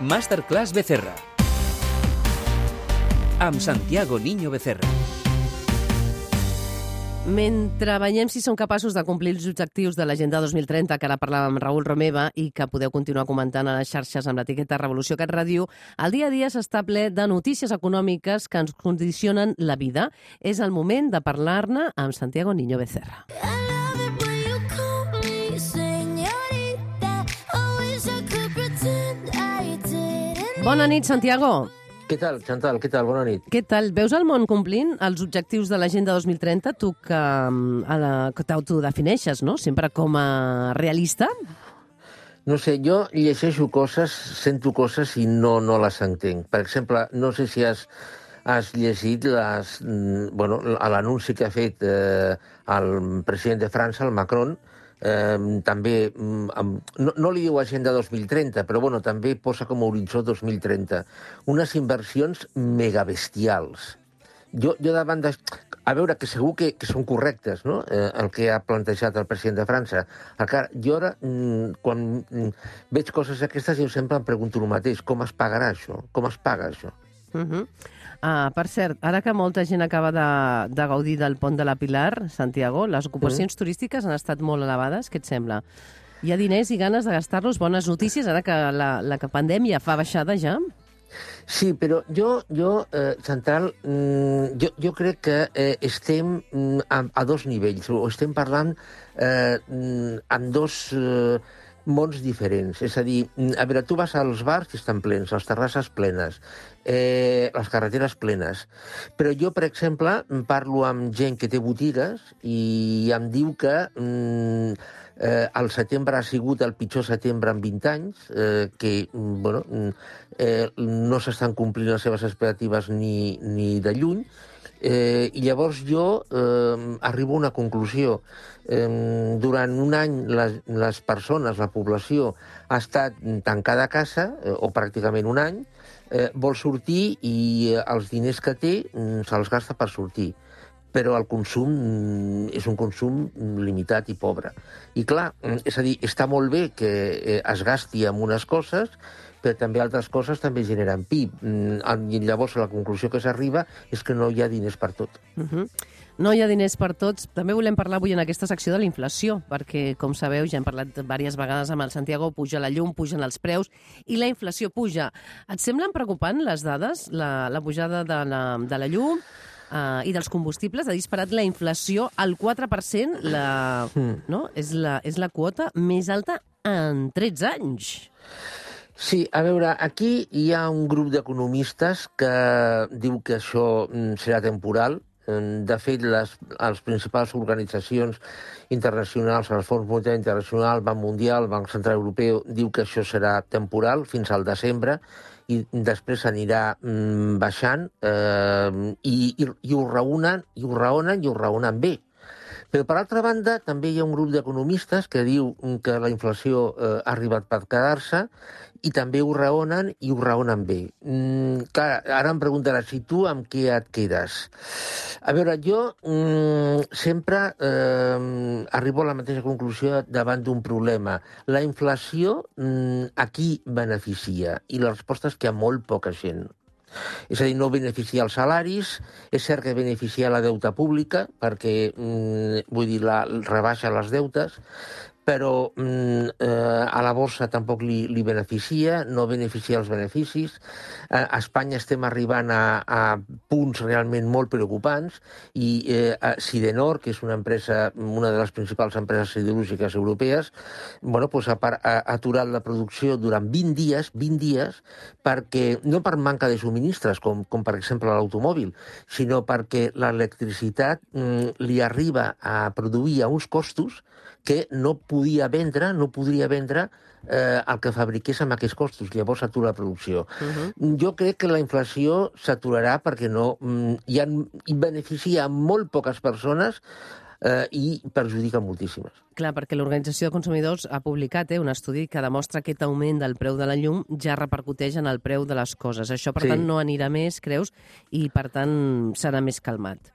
Masterclass Becerra. Amb Santiago Niño Becerra. Mentre veiem si som capaços de complir els objectius de l'Agenda 2030, que ara parlàvem amb Raül Romeva i que podeu continuar comentant a les xarxes amb l'etiqueta Revolució Cat Ràdio, el dia a dia s'està ple de notícies econòmiques que ens condicionen la vida. És el moment de parlar-ne amb Santiago Niño Becerra. Bona nit, Santiago. Què tal, Chantal? Què tal? Bona nit. Què tal? Veus el món complint els objectius de l'Agenda 2030? Tu que, mm, a la, que t'autodefineixes, no? Sempre com a realista? No sé, jo llegeixo coses, sento coses i no, no les entenc. Per exemple, no sé si has, has llegit les, mm, bueno, l'anunci que ha fet eh, el president de França, el Macron, eh, també, mm, no, no li diu Agenda 2030, però bueno, també posa com a horitzó 2030 unes inversions megabestials. Jo, jo davant de... A veure, que segur que, que són correctes, no?, eh, el que ha plantejat el president de França. Encara, jo ara, mm, quan mm, veig coses aquestes, jo sempre em pregunto el mateix, com es pagarà això? Com es paga això? Uh -huh. Uh, per cert, ara que molta gent acaba de, de gaudir del pont de la Pilar, Santiago, les ocupacions -huh. turístiques han estat molt elevades. Què et sembla? Hi ha diners i ganes de gastar-los? Bones notícies, ara que la, la pandèmia fa baixada ja? Sí, però jo, jo eh, Central, mm, jo, jo crec que eh, estem mm, a, a dos nivells, o estem parlant eh, amb dos... Eh, mons diferents. És a dir, a veure, tu vas als bars i estan plens, les terrasses plenes, eh, les carreteres plenes. Però jo, per exemple, parlo amb gent que té botigues i em diu que mm, eh, el setembre ha sigut el pitjor setembre en 20 anys, eh, que bueno, eh, no s'estan complint les seves expectatives ni, ni de lluny, Eh, I llavors jo eh, arribo a una conclusió. Eh, durant un any les, les persones, la població, ha estat tancada a casa, eh, o pràcticament un any, eh, vol sortir i eh, els diners que té mm, se'ls gasta per sortir però el consum mm, és un consum limitat i pobre. I clar, mm, és a dir, està molt bé que eh, es gasti en unes coses, però també altres coses també generen PIB. Mm, I llavors la conclusió que s'arriba és que no hi ha diners per tot. Uh -huh. No hi ha diners per tots. També volem parlar avui en aquesta secció de la inflació, perquè, com sabeu, ja hem parlat diverses vegades amb el Santiago, puja la llum, pugen els preus, i la inflació puja. Et semblen preocupant les dades, la, la pujada de la, de la llum uh, i dels combustibles? Ha disparat la inflació al 4%, la, mm. no? és, la, és la quota més alta en 13 anys. Sí, a veure, aquí hi ha un grup d'economistes que diu que això mm, serà temporal. De fet, les, les principals organitzacions internacionals, el Fons Monetari Internacional, Banc Mundial, Banc Central Europeu, diu que això serà temporal fins al desembre i després anirà mm, baixant eh, i, i, i ho raonen, i ho raonen i ho raonen bé. Però, per altra banda, també hi ha un grup d'economistes que diu que la inflació eh, ha arribat per quedar-se i també ho raonen i ho raonen bé. Mm, clar, ara em preguntaràs, si tu amb què et quedes? A veure, jo mm, sempre eh, arribo a la mateixa conclusió davant d'un problema. La inflació mm, a qui beneficia? I la resposta és que a molt poca gent. És a dir, no beneficia els salaris, és cert que beneficia la deuta pública, perquè, mm, vull dir, la, rebaixa les deutes, però mm, eh, a la borsa tampoc li, li beneficia, no beneficia els beneficis. Eh, a Espanya estem arribant a, a punts realment molt preocupants i eh, Sidenor, que és una empresa, una de les principals empreses siderúrgiques europees, bueno, pues ha, ha aturat la producció durant 20 dies, 20 dies, perquè, no per manca de subministres, com, com per exemple l'automòbil, sinó perquè l'electricitat mm, li arriba a produir a uns costos que no podia vendre, no podria vendre eh, el que fabriqués amb aquests costos. Llavors s'atura la producció. Uh -huh. Jo crec que la inflació s'aturarà perquè no, mm, hi, ha, hi beneficia molt poques persones eh, i perjudica moltíssimes. Clar, perquè l'Organització de Consumidors ha publicat eh, un estudi que demostra que aquest augment del preu de la llum ja repercuteix en el preu de les coses. Això, per sí. tant, no anirà més, creus, i, per tant, serà més calmat.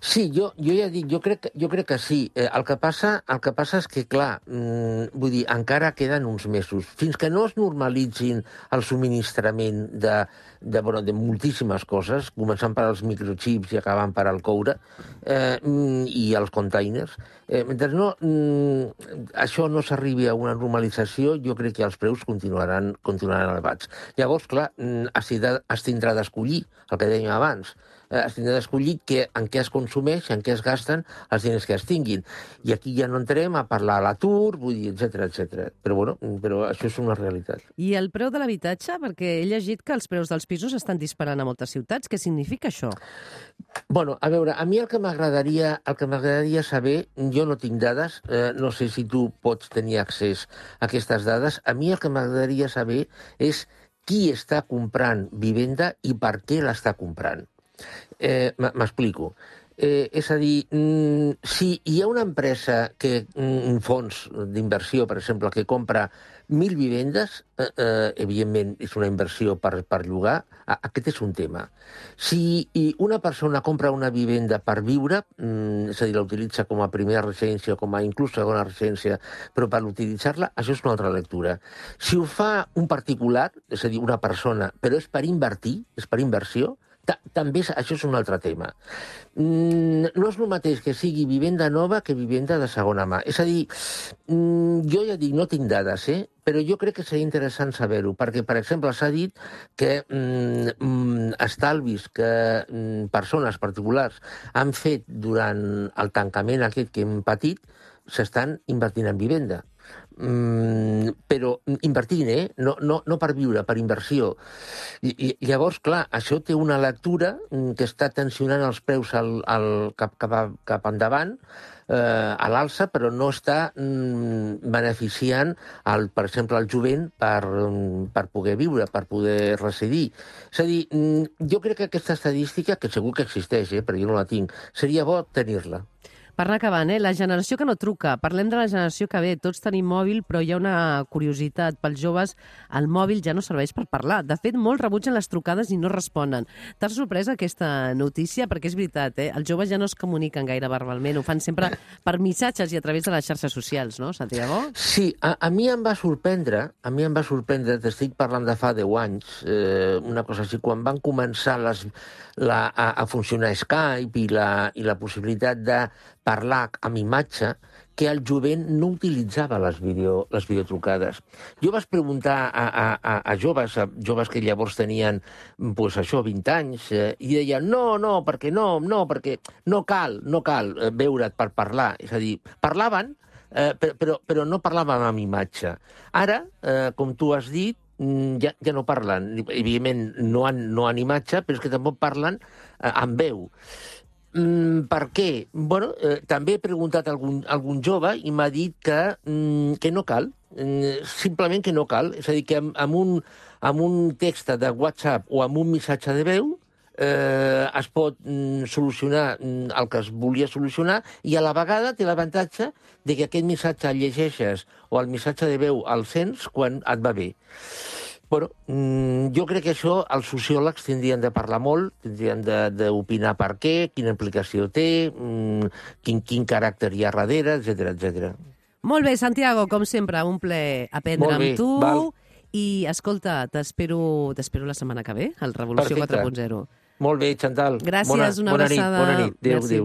Sí, jo, jo ja dic, jo crec, jo crec que sí. Eh, el, que passa, el que passa és que, clar, mm, vull dir, encara queden uns mesos. Fins que no es normalitzin el subministrament de, de, bueno, de moltíssimes coses, començant per als microchips i acabant per al coure, eh, mm, i els containers, eh, mentre no, mm, això no s'arribi a una normalització, jo crec que els preus continuaran, continuaran elevats. Llavors, clar, mm, es tindrà d'escollir, el que dèiem abans, es tindrà d'escollir que, en què es consumeix, en què es gasten els diners que es tinguin. I aquí ja no entrem a parlar a l'atur, vull dir, etc etc. Però, bueno, però això és una realitat. I el preu de l'habitatge? Perquè he llegit que els preus dels pisos estan disparant a moltes ciutats. Què significa això? Bueno, a veure, a mi el que m'agradaria el que m'agradaria saber, jo no tinc dades, eh, no sé si tu pots tenir accés a aquestes dades, a mi el que m'agradaria saber és qui està comprant vivenda i per què l'està comprant. Eh, M'explico. Eh, és a dir, mm, si hi ha una empresa, que mm, un fons d'inversió, per exemple, que compra mil vivendes, eh, eh, evidentment és una inversió per, per llogar, aquest és un tema. Si una persona compra una vivenda per viure, mm, és a dir, la utilitza com a primera residència o com a inclús segona residència, però per utilitzar-la, això és una altra lectura. Si ho fa un particular, és a dir, una persona, però és per invertir, és per inversió, també això és un altre tema. Mm, no és el mateix que sigui vivenda nova que vivenda de segona mà. És a dir, mm, jo ja dic, no tinc dades, eh? però jo crec que seria interessant saber-ho, perquè, per exemple, s'ha dit que mm, mm, estalvis que mm, persones particulars han fet durant el tancament aquest que hem patit s'estan invertint en vivenda. Mm, però invertint, eh? No, no, no per viure, per inversió. I, i, llavors, clar, això té una lectura mm, que està tensionant els preus al, al, cap, cap, a, cap endavant, eh, a l'alça, però no està mm, beneficiant, el, per exemple, el jovent per, mm, per poder viure, per poder residir. És a dir, mm, jo crec que aquesta estadística, que segur que existeix, eh, però jo no la tinc, seria bo tenir-la. Per anar acabant, eh? la generació que no truca. Parlem de la generació que ve. Tots tenim mòbil, però hi ha una curiositat. Pels joves, el mòbil ja no serveix per parlar. De fet, molts rebutgen les trucades i no responen. T'has sorprès aquesta notícia? Perquè és veritat, eh? els joves ja no es comuniquen gaire verbalment. Ho fan sempre per missatges i a través de les xarxes socials, no, Santiago? Sí, a, a mi em va sorprendre, a mi em va sorprendre, t'estic parlant de fa 10 anys, eh, una cosa així, quan van començar les, la, a, a funcionar Skype i la, i la possibilitat de parlar amb imatge que el jovent no utilitzava les, video, les videotrucades. Jo vaig preguntar a, a, a, joves, a joves que llavors tenien, pues, això, 20 anys, eh, i deien, no, no, perquè no, no, perquè no cal, no cal eh, veure't per parlar. És a dir, parlaven, eh, però, però, però no parlaven amb imatge. Ara, eh, com tu has dit, mm, ja, ja no parlen. Evidentment, no han, no han imatge, però és que tampoc parlen eh, amb veu. Mm, per què? Bueno, eh, també he preguntat a algun, a algun jove i m'ha dit que, mm, que no cal, mm, simplement que no cal. És a dir, que amb, amb, un, amb un text de WhatsApp o amb un missatge de veu eh, es pot mm, solucionar mm, el que es volia solucionar i a la vegada té l'avantatge de que aquest missatge el llegeixes o el missatge de veu el sents quan et va bé. Bueno, mm, jo crec que això els sociòlegs tindrien de parlar molt, tindrien d'opinar per què, quina implicació té, mm, quin, quin caràcter hi ha darrere, etc etc. Molt bé, Santiago, com sempre, un ple aprendre amb tu. Val. I, escolta, t'espero la setmana que ve, al Revolució 4.0. Molt bé, Chantal. Gràcies, bona, una bona abraçada. Nit, bona nit. Adéu, adéu.